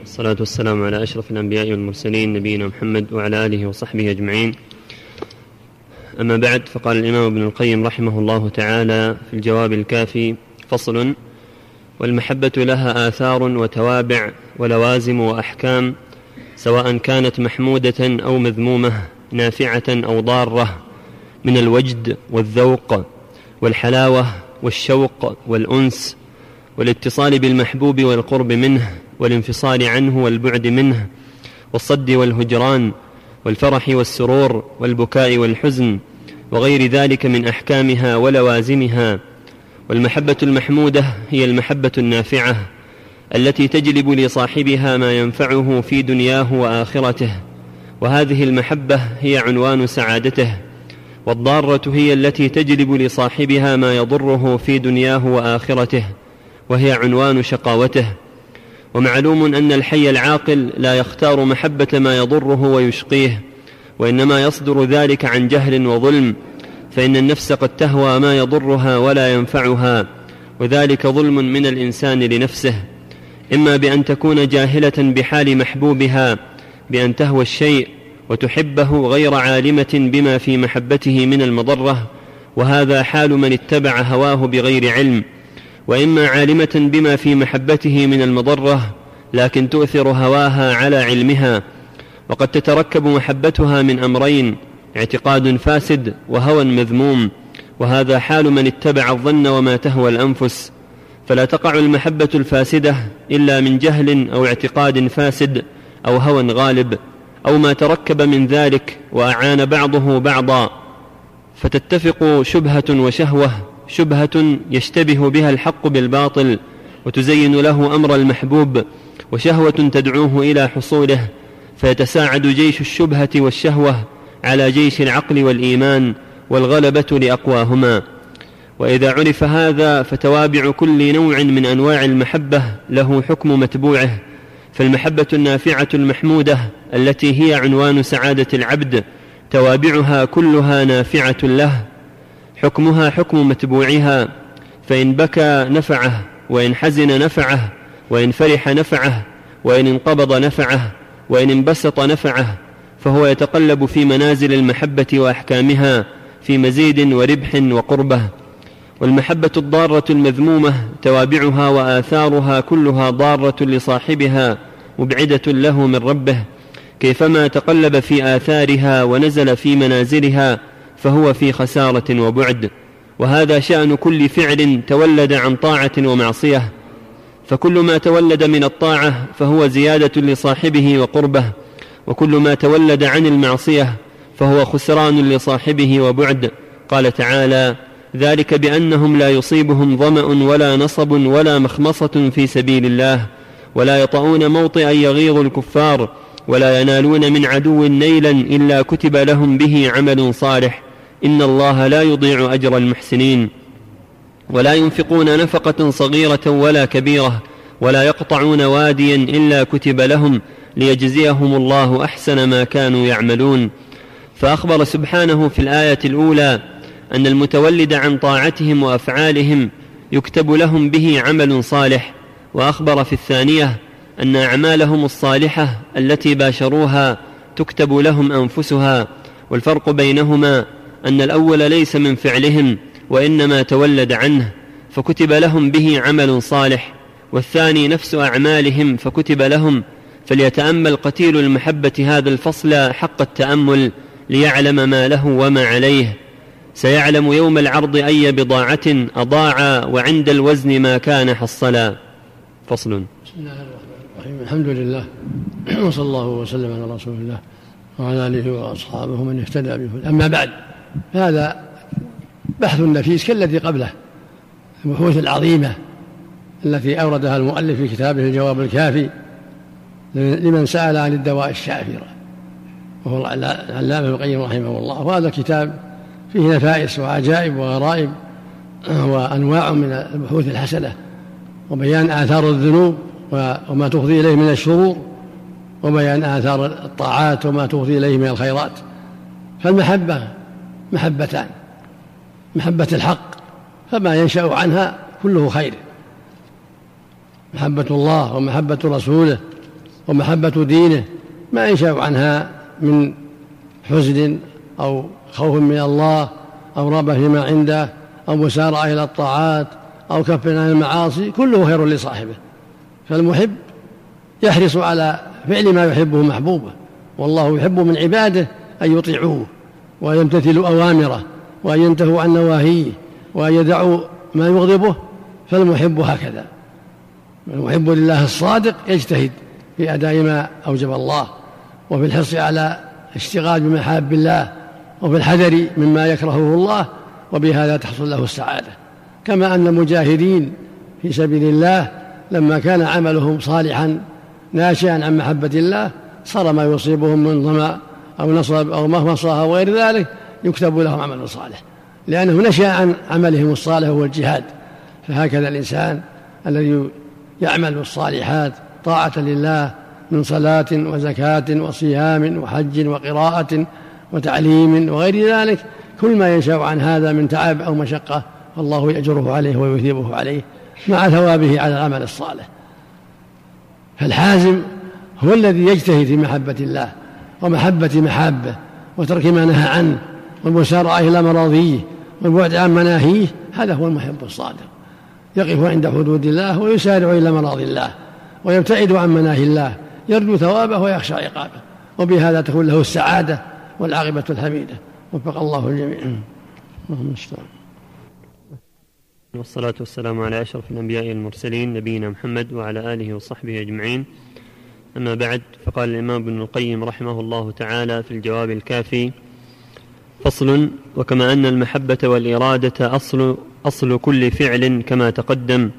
والصلاة والسلام على أشرف الأنبياء والمرسلين نبينا محمد وعلى آله وصحبه أجمعين. أما بعد فقال الإمام ابن القيم رحمه الله تعالى في الجواب الكافي فصل والمحبة لها آثار وتوابع ولوازم وأحكام سواء كانت محمودة أو مذمومة نافعة أو ضارة من الوجد والذوق والحلاوة والشوق والأنس والاتصال بالمحبوب والقرب منه والانفصال عنه والبعد منه والصد والهجران والفرح والسرور والبكاء والحزن وغير ذلك من أحكامها ولوازمها. والمحبة المحمودة هي المحبة النافعة التي تجلب لصاحبها ما ينفعه في دنياه وآخرته. وهذه المحبة هي عنوان سعادته والضارة هي التي تجلب لصاحبها ما يضره في دنياه وآخرته. وهي عنوان شقاوته. ومعلوم أن الحي العاقل لا يختار محبة ما يضره ويشقيه وإنما يصدر ذلك عن جهل وظلم فإن النفس قد تهوى ما يضرها ولا ينفعها وذلك ظلم من الإنسان لنفسه. إما بأن تكون جاهلة بحال محبوبها بأن تهوى الشيء وتحبه غير عالمة بما في محبته من المضرة وهذا حال من اتبع هواه بغير علم. وإما عالمة بما في محبته من المضرة لكن تؤثر هواها على علمها وقد تتركب محبتها من أمرين اعتقاد فاسد وهوى مذموم وهذا حال من اتبع الظن وما تهوى الأنفس. فلا تقع المحبة الفاسدة إلا من جهل أو اعتقاد فاسد أو هوى غالب أو ما تركب من ذلك وأعان بعضه بعضا. فتتفق شبهة وشهوة شبهة يشتبه بها الحق بالباطل وتزين له أمر المحبوب وشهوة تدعوه إلى حصوله فيتساعد جيش الشبهة والشهوة على جيش العقل والإيمان والغلبة لأقواهما. وإذا عرف هذا فتوابع كل نوع من أنواع المحبة له حكم متبوعه فالمحبة النافعة المحمودة التي هي عنوان سعادة العبد توابعها كلها نافعة له حكمها حكم متبوعها فإن بكى نفعه وإن حزن نفعه وإن فرح نفعه وإن انقبض نفعه وإن انبسط نفعه فهو يتقلب في منازل المحبة وأحكامها في مزيد وربح وقربة. والمحبة الضارة المذمومة توابعها وآثارها كلها ضارة لصاحبها مبعدة له من ربه. كيفما تقلب في آثارها ونزل في منازلها فهو في خسارة وبعد وهذا شأن كل فعل تولد عن طاعة ومعصية فكل ما تولد من الطاعة فهو زيادة لصاحبه وقربه وكل ما تولد عن المعصية فهو خسران لصاحبه وبعد. قال تعالى ذلك بأنهم لا يصيبهم ظمأ ولا نصب ولا مخمصة في سبيل الله ولا يطؤون موطئا يغيظ الكفار ولا ينالون من عدو نيلا إلا كتب لهم به عمل صالح. إن الله لا يضيع أجر المحسنين ولا ينفقون نفقة صغيرة ولا كبيرة ولا يقطعون واديا إلا كتب لهم ليجزيهم الله أحسن ما كانوا يعملون فأخبر سبحانه في الآية الأولى أن المتولد عن طاعتهم وأفعالهم يكتب لهم به عمل صالح وأخبر في الثانية أن أعمالهم الصالحة التي باشروها تكتب لهم أنفسها والفرق بينهما أن الأول ليس من فعلهم وإنما تولد عنه فكتب لهم به عمل صالح والثاني نفس أعمالهم فكتب لهم فليتأمل قتيل المحبة هذا الفصل حق التأمل ليعلم ما له وما عليه. سيعلم يوم العرض أي بضاعة أضاع وعند الوزن ما كان حصلا. فصل. بسم الله الرحمن الرحيم. الحمد لله وصلى الله وسلم على رسول الله وعلى آله وأصحابه من اهتدى به. أما بعد هذا بحث نفيس كالذي قبله البحوث العظيمة التي أوردها المؤلف في كتابه الجواب الكافي لمن سأل عن الدواء الشافرة وهو العلامة ابن القيم رحمه الله. وهذا الكتاب فيه نفائس وعجائب وغرائب وأنواع من البحوث الحسنة وبيان آثار الذنوب وما تفضي إليه من الشرور وبيان آثار الطاعات وما تفضي إليه من الخيرات. فالمحبة محبتان محبة الحق فما ينشأ عنها كله خير. محبة الله ومحبة رسوله ومحبة دينه ما ينشأ عنها من حزن أو خوف من الله أو رغبة فيما عنده أو مسارعة إلى الطاعات أو كف عن المعاصي كله خير لصاحبه. فالمحب يحرص على فعل ما يحبه محبوبه والله يحب من عباده أن يطيعوه. وأن يمتثلوا أوامره وأن ينتهوا عن نواهيه وأن يدعوا ما يغضبه فالمحب هكذا. المحب لله الصادق يجتهد في أداء ما أوجب الله وفي الحرص على اشتغال بمحاب الله وفي الحذر مما يكرهه الله وبهذا تحصل له السعادة. كما أن المجاهدين في سبيل الله لما كان عملهم صالحا ناشئا عن محبة الله صار ما يصيبهم من ظمأ أو نصب أو مهمصة أو غير ذلك يكتب لهم عمل صالح. لأنه نشأ عن عملهم الصالح وهو الجهاد. فهكذا الإنسان الذي يعمل الصالحات طاعة لله من صلاة وزكاة وصيام وحج وقراءة وتعليم وغير ذلك كل ما ينشأ عن هذا من تعب أو مشقة فالله يأجره عليه ويثيبه عليه مع ثوابه على العمل الصالح. فالحازم هو الذي يجتهد في محبة الله. ومحبة محابة وترك ما نهى عنه والمسارعة إلى مراضيه والبعد عن مناهيه هذا هو المحب الصادق. يقف عند حدود الله ويسارع إلى مراضي الله ويبتعد عن مناهي الله يرجو ثوابه ويخشى عقابه وبهذا تكون له السعادة والعاقبة الحميدة. وفق الله الجميع. اللهم والصلاة والسلام على أشرف الأنبياء والمرسلين نبينا محمد وعلى آله وصحبه أجمعين. أما بعد فقال الإمام ابن القيم رحمه الله تعالى في الجواب الكافي فصل وكما أن المحبة والإرادة أصل أصل كل فعل كما تقدم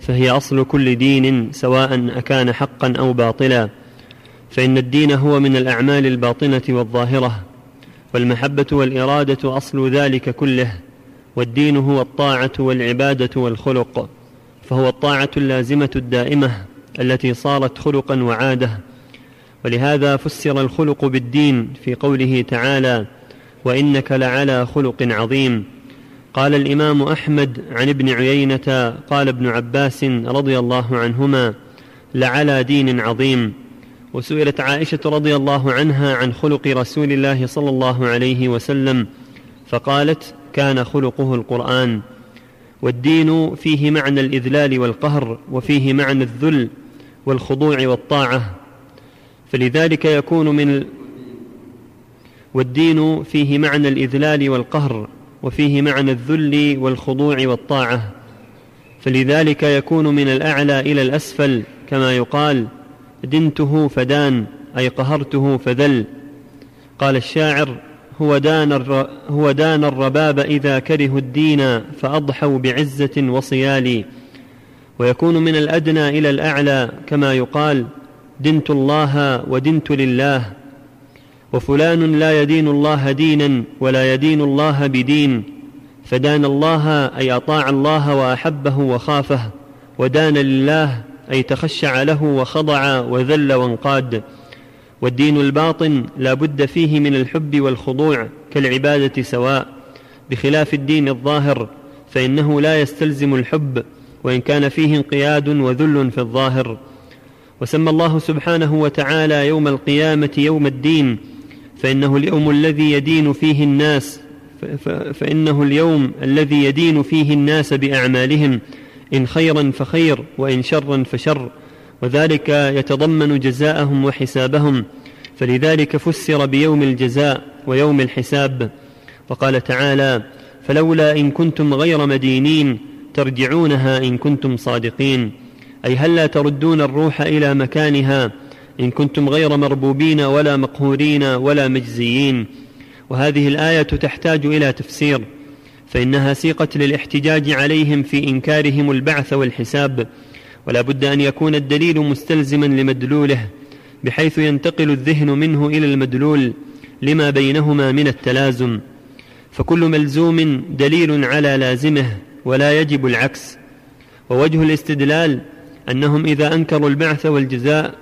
فهي أصل كل دين سواء أكان حقا أو باطلا فإن الدين هو من الأعمال الباطنة والظاهرة والمحبة والإرادة أصل ذلك كله والدين هو الطاعة والعبادة والخلق فهو الطاعة اللازمة الدائمة. التي صارت خلقا وعادة. ولهذا فسر الخلق بالدين في قوله تعالى وإنك لعلى خلق عظيم. قال الإمام أحمد عن ابن عيينة قال ابن عباس رضي الله عنهما لعلى دين عظيم. وسئلت عائشة رضي الله عنها عن خلق رسول الله صلى الله عليه وسلم فقالت كان خلقه القرآن. والدين فيه معنى الإذلال والقهر وفيه معنى الذل والخضوع والطاعة. فلذلك يكون من والدين فيه معنى الإذلال والقهر وفيه معنى الذل والخضوع والطاعة. فلذلك يكون من الأعلى إلى الأسفل كما يقال دنته فدان أي قهرته فذل. قال الشاعر هو دان. هو دان الرباب إذا كرهوا الدين فأضحوا بعزة وصيال ويكون من الأدنى إلى الأعلى كما يقال دنت الله ودنت لله. وفلان لا يدين الله دينا ولا يدين الله بدين فدان الله أي أطاع الله وأحبه وخافه ودان لله أي تخشع له وخضع وذل وانقاد. والدين الباطن لا بد فيه من الحب والخضوع كالعبادة سواء. بخلاف الدين الظاهر فإنه لا يستلزم الحب. وإن كان فيه انقياد وذل في الظاهر. وسمى الله سبحانه وتعالى يوم القيامة يوم الدين فإنه اليوم الذي يدين فيه الناس فإنه اليوم الذي يدين فيه الناس بأعمالهم إن خيرا فخير وإن شرا فشر وذلك يتضمن جزاءهم وحسابهم. فلذلك فسر بيوم الجزاء ويوم الحساب. وقال تعالى فلولا إن كنتم غير مدينين ترجعونها إن كنتم صادقين. أي هلا لا تردون الروح إلى مكانها إن كنتم غير مربوبين ولا مقهورين ولا مجزيين؟ وهذه الآية تحتاج إلى تفسير فإنها سيقت للاحتجاج عليهم في إنكارهم البعث والحساب. ولا بد أن يكون الدليل مستلزما لمدلوله بحيث ينتقل الذهن منه إلى المدلول لما بينهما من التلازم. فكل ملزوم دليل على لازمه. ولا يجب العكس. ووجه الاستدلال أنهم إذا أنكروا البعث والجزاء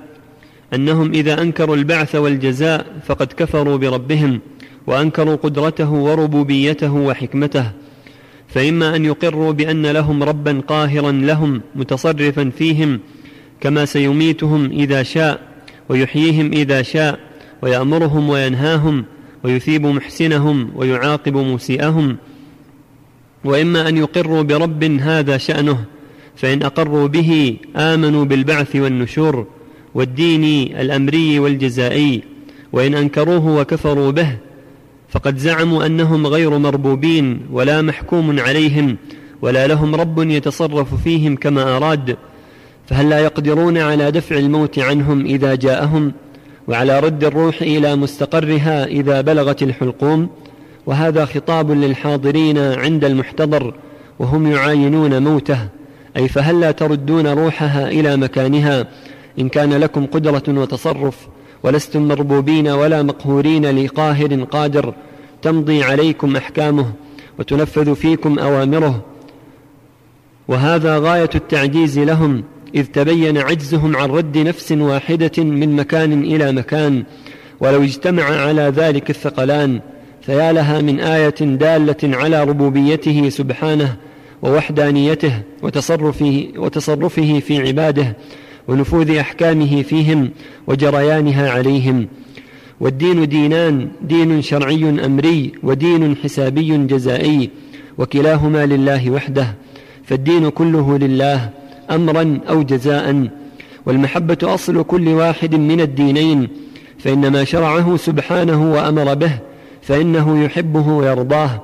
أنهم إذا أنكروا البعث والجزاء فقد كفروا بربهم وأنكروا قدرته وربوبيته وحكمته. فإما أن يقروا بأن لهم ربا قاهرا لهم متصرفا فيهم كما سيميتهم إذا شاء ويحييهم إذا شاء ويأمرهم وينهاهم ويثيب محسنهم ويعاقب مسيئهم وإما أن يقروا برب هذا شأنه فإن أقروا به آمنوا بالبعث والنشور والدين الأمري والجزائي وإن أنكروه وكفروا به فقد زعموا أنهم غير مربوبين ولا محكوم عليهم ولا لهم رب يتصرف فيهم كما أراد فهل لا يقدرون على دفع الموت عنهم إذا جاءهم؟ وعلى رد الروح إلى مستقرها إذا بلغت الحلقوم وهذا خطاب للحاضرين عند المحتضر وهم يعاينون موته. أي فهل لا تردون روحها إلى مكانها؟ إن كان لكم قدرة وتصرف ولستم مربوبين ولا مقهورين لقاهر قادر تمضي عليكم أحكامه وتنفذ فيكم أوامره. وهذا غاية التعجيز لهم إذ تبين عجزهم عن رد نفس واحدة من مكان إلى مكان ولو اجتمع على ذلك الثقلان. فيا لها من آية دالة على ربوبيته سبحانه ووحدانيته وتصرفه, وتصرفه في عباده ونفوذ أحكامه فيهم وجريانها عليهم. والدين دينان دين شرعي أمري ودين حسابي جزائي وكلاهما لله وحده. فالدين كله لله امرا أو جزاء. والمحبة أصل كل واحد من الدينين فإن ما شرعه سبحانه وأمر به فإنه يحبه ويرضاه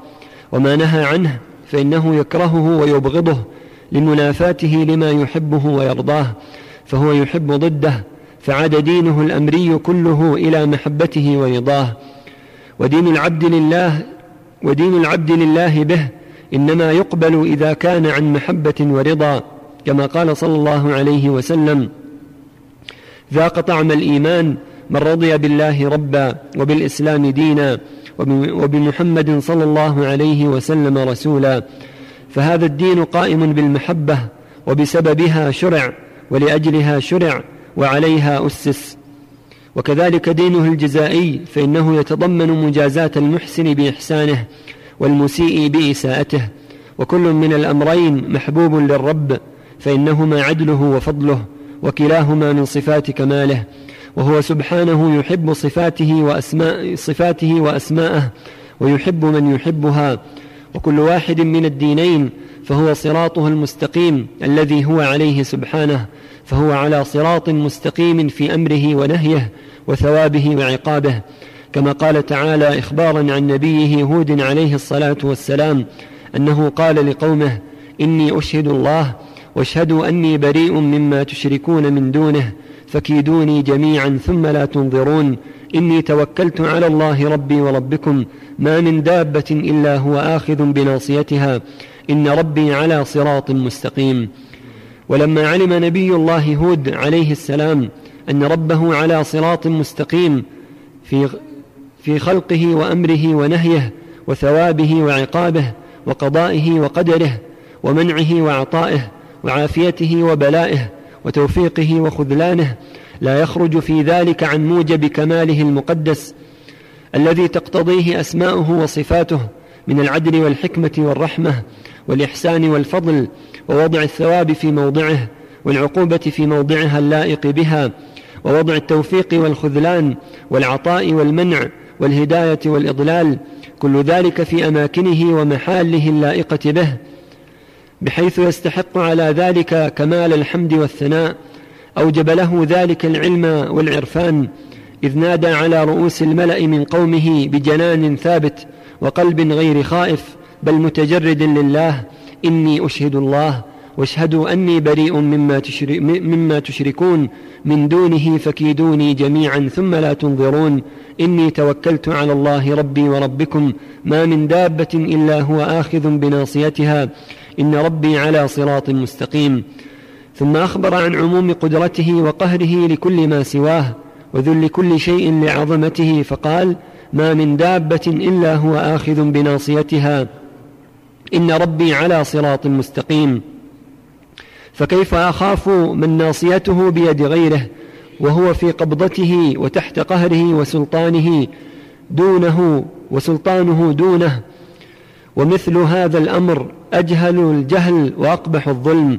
وما نهى عنه فإنه يكرهه ويبغضه لمنافاته لما يحبه ويرضاه فهو يحب ضده فعاد دينه الأمري كله إلى محبته ورضاه. ودين العبد لله ودين العبد لله به إنما يقبل إذا كان عن محبة ورضا كما قال صلى الله عليه وسلم ذاق طعم الإيمان من رضي بالله ربا وبالإسلام دينا وبمحمد صلى الله عليه وسلم رسولا. فهذا الدين قائم بالمحبة وبسببها شرع ولأجلها شرع وعليها أسس. وكذلك دينه الجزائي فإنه يتضمن مجازاه المحسن بإحسانه والمسيء بإساءته. وكل من الأمرين محبوب للرب فإنهما عدله وفضله وكلاهما من صفات كماله. وهو سبحانه يحب صفاته واسماء صفاته وأسماءه ويحب من يحبها. وكل واحد من الدينين فهو صراطه المستقيم الذي هو عليه سبحانه فهو على صراط مستقيم في أمره ونهيه وثوابه وعقابه. كما قال تعالى إخبارا عن نبيه هود عليه الصلاة والسلام أنه قال لقومه إني أشهد الله واشهدوا أني بريء مما تشركون من دونه فكيدوني جميعا ثم لا تنظرون. إني توكلت على الله ربي وربكم ما من دابة إلا هو آخذ بناصيتها. إن ربي على صراط مستقيم. ولما علم نبي الله هود عليه السلام أن ربه على صراط مستقيم في في خلقه وأمره ونهيه وثوابه وعقابه وقضائه وقدره ومنعه وعطائه وعافيته وبلائه وتوفيقه وخذلانه لا يخرج في ذلك عن موجب كماله المقدس الذي تقتضيه أسماؤه وصفاته من العدل والحكمة والرحمة والإحسان والفضل ووضع الثواب في موضعه والعقوبة في موضعها اللائق بها ووضع التوفيق والخذلان والعطاء والمنع والهداية والإضلال كل ذلك في أماكنه ومحاله اللائقة به بحيث يستحق على ذلك كمال الحمد والثناء أوجب له ذلك العلم والعرفان إذ نادى على رؤوس الملأ من قومه بجنان ثابت وقلب غير خائف بل متجرد لله إني أشهد الله واشهدوا أني بريء مما, تشرك مما تشركون من دونه فكيدوني جميعا ثم لا تنظرون إني توكلت على الله ربي وربكم ما من دابة إلا هو آخذ بناصيتها إن ربي على صراط مستقيم. ثم أخبر عن عموم قدرته وقهره لكل ما سواه وذل كل شيء لعظمته فقال ما من دابة إلا هو آخذ بناصيتها. إن ربي على صراط مستقيم. فكيف أخاف من ناصيته بيد غيره وهو في قبضته وتحت قهره وسلطانه دونه وسلطانه دونه؟ ومثل هذا الأمر أجهل الجهل وأقبح الظلم.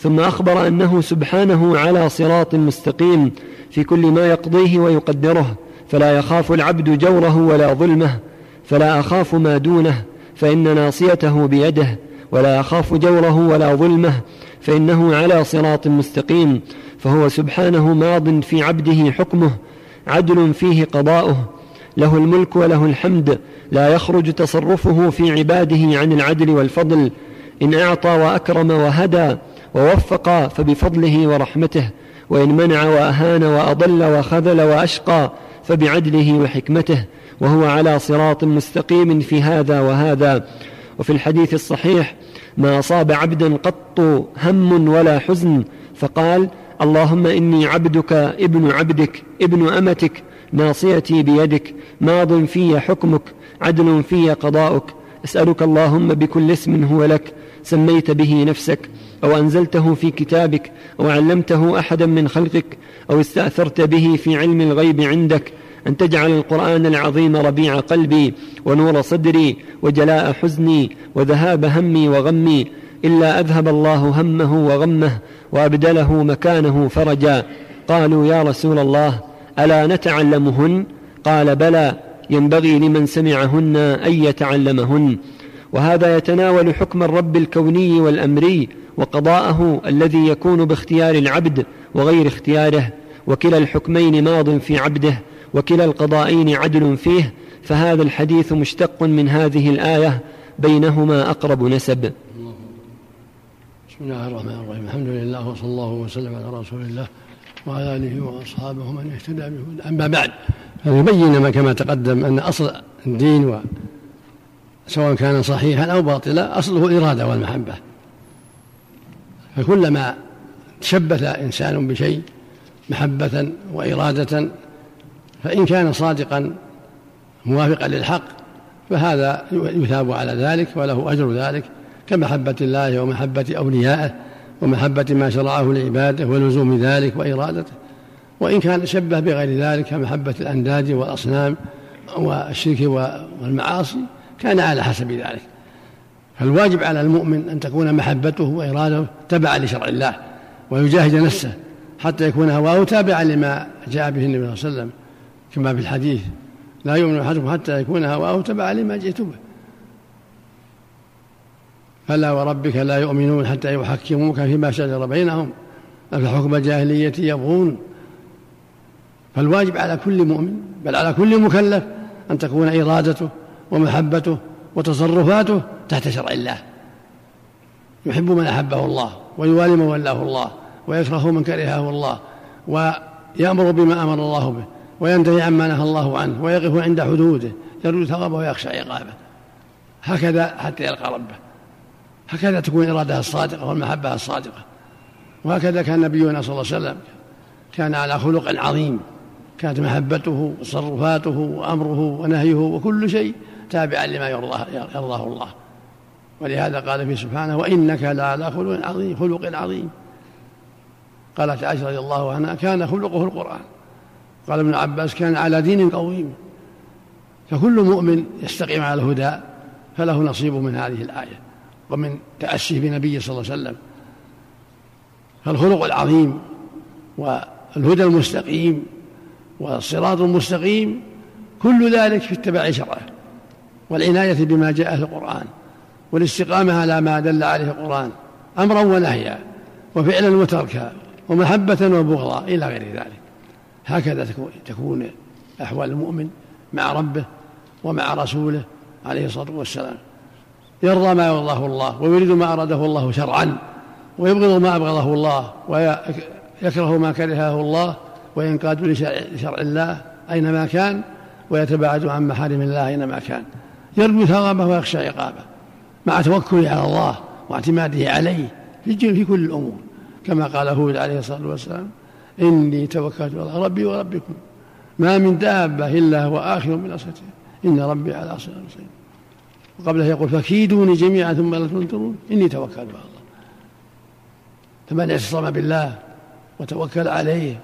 ثم أخبر أنه سبحانه على صراط مستقيم في كل ما يقضيه ويقدره فلا يخاف العبد جوره ولا ظلمه فلا أخاف ما دونه فإن ناصيته بيده ولا أخاف جوره ولا ظلمه فإنه على صراط مستقيم فهو سبحانه ماض في عبده حكمه عدل فيه قضاؤه له الملك وله الحمد لا يخرج تصرفه في عباده عن العدل والفضل. إن أعطى وأكرم وهدى ووفق فبفضله ورحمته وإن منع وأهان وأضل وخذل وأشقى فبعدله وحكمته. وهو على صراط مستقيم في هذا وهذا. وفي الحديث الصحيح ما أصاب عبدا قط هم ولا حزن فقال اللهم إني عبدك ابن عبدك ابن أمتك ناصيتي بيدك ماض في حكمك عدل في قضاؤك. أسألك اللهم بكل اسم هو لك سميت به نفسك أو أنزلته في كتابك أو علمته أحدا من خلقك أو استأثرت به في علم الغيب عندك. أن تجعل القرآن العظيم ربيع قلبي ونور صدري وجلاء حزني وذهاب همي وغمي. إلا أذهب الله همه وغمه وأبدله مكانه فرجا. قالوا يا رسول الله ألا نتعلمهن؟ قال بلى ينبغي لمن سمعهن أن يتعلمهن. وهذا يتناول حكم الرب الكوني والأمري وقضاءه الذي يكون باختيار العبد وغير اختياره. وكلا الحكمين ماض في عبده وكلا القضائين عدل فيه فهذا الحديث مشتق من هذه الآية بينهما أقرب نسب. بسم الله الرحمن الرحيم. الحمد لله وصلى الله وسلم على رسول الله. وعلى آله وأصحابه من اهتدى به أما بعد فيبين ما كما تقدم أن أصل الدين سواء كان صحيحا أو باطلا أصله الإرادة والمحبة. فكلما تشبث إنسان بشيء محبة وإرادة فإن كان صادقا موافقا للحق فهذا يثاب على ذلك وله أجر ذلك كمحبة الله ومحبة أوليائه. ومحبة ما شرعه لعباده ولزوم ذلك وإرادته. وإن كان شبه بغير ذلك كمحبة الأنداد والأصنام والشرك والمعاصي كان على حسب ذلك. فالواجب على المؤمن أن تكون محبته وإرادته تبعا لشرع الله ويجاهد نفسه حتى يكون هواه تابعا لما جاء به النبي صلى الله عليه وسلم. كما في الحديث لا يؤمن أحدكم حتى يكون هواه تبعا لما جئت به. فلا وربك لا يؤمنون حتى يحكموك فيما شجر بينهم. أفحكم الجاهلية يبغون؟ فالواجب على كل مؤمن بل على كل مكلف أن تكون إرادته ومحبته وتصرفاته تحت شرع الله. يحب من أحبه الله ويوالي من ولاه الله ويكره من كرهه الله ويأمر بما أمر الله به وينتهي عما نهى الله عنه ويقف عند حدوده يرجو ثوابه ويخشى عقابه. هكذا حتى يلقى ربه. هكذا تكون إرادة الصادقة والمحبة الصادقة. وهكذا كان نبينا صلى الله عليه وسلم. كان على خلق عظيم. كانت محبته وتصرفاته وأمره ونهيه وكل شيء تابعا لما يرضاه, يرضاه الله. ولهذا قال في سبحانه وإنك لعلى خلق عظيم خلق عظيم. قالت عائشة رضي الله عنها كان خلقه القرآن. قال ابن عباس كان على دين قويم. فكل مؤمن يستقيم على الهدى فله نصيب من هذه الآية. ومن تأسيه بنبيه صلى الله عليه وسلم. فالخلق العظيم والهدى المستقيم والصراط المستقيم كل ذلك في اتباع شرعه والعناية بما جاء في القرآن والاستقامة على ما دل عليه القرآن أمرا ونهيا وفعلا وتركا ومحبة وبغضا إلى غير ذلك. هكذا تكون أحوال المؤمن مع ربه ومع رسوله عليه الصلاة والسلام. يرضى ما يرضاه الله ويريد ما أراده الله شرعا ويبغض ما أبغضه الله ويكره ما كرهه الله وينقاد لشرع الله أينما كان ويتباعد عن محارم الله أينما كان. يرجو ثوابه ويخشى عقابه مع توكله على الله واعتماده عليه في كل الأمور. كما قال هود عليه الصلاة والسلام إني توكلت على ربي وربكم ما من دابة إلا هو آخر من أصلته إن ربي على صراط مستقيم. وقبله يقول فكيدوني جميعا ثم لا تنظرون. إني توكلت على الله. فمن اعتصم بالله وتوكل عليه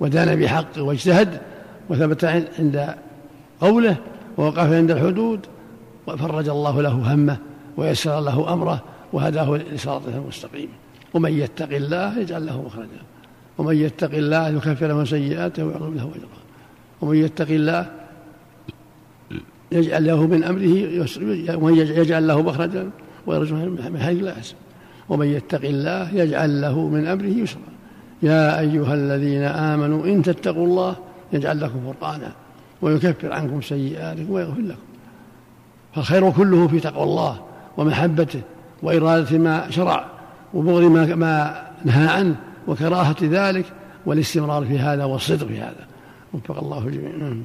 ودان بحقه واجتهد وثبت عند قوله ووقف عند الحدود وفرج الله له همه ويسر له أمره وهداه لصراطه المستقيم. ومن يتق الله يجعل له مخرجا. ومن يتق الله يكفر له سيئاته ويعظم له أجرا. ومن يتق الله يجعل له من أمره ومن يجعل له مخرجا ويرزقه من حيث لا يحسب ومن يتق الله يجعل له من أمره يسرا. يا أيها الذين آمنوا إن تتقوا الله يجعل لكم فرقانا ويكفر عنكم سيئاتكم ويغفر لكم. فالخير كله في تقوى الله ومحبته وإرادة ما شرع وبغض ما, ما نهى عنه وكراهة ذلك والاستمرار في هذا والصدق في هذا. وفق الله جميعا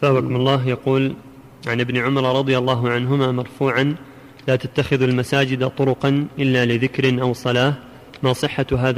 فاوكم الله يقول عن ابن عمر رضي الله عنهما مرفوعا لا تتخذوا المساجد طرقا إلا لذكر أو صلاة ما صحة هذا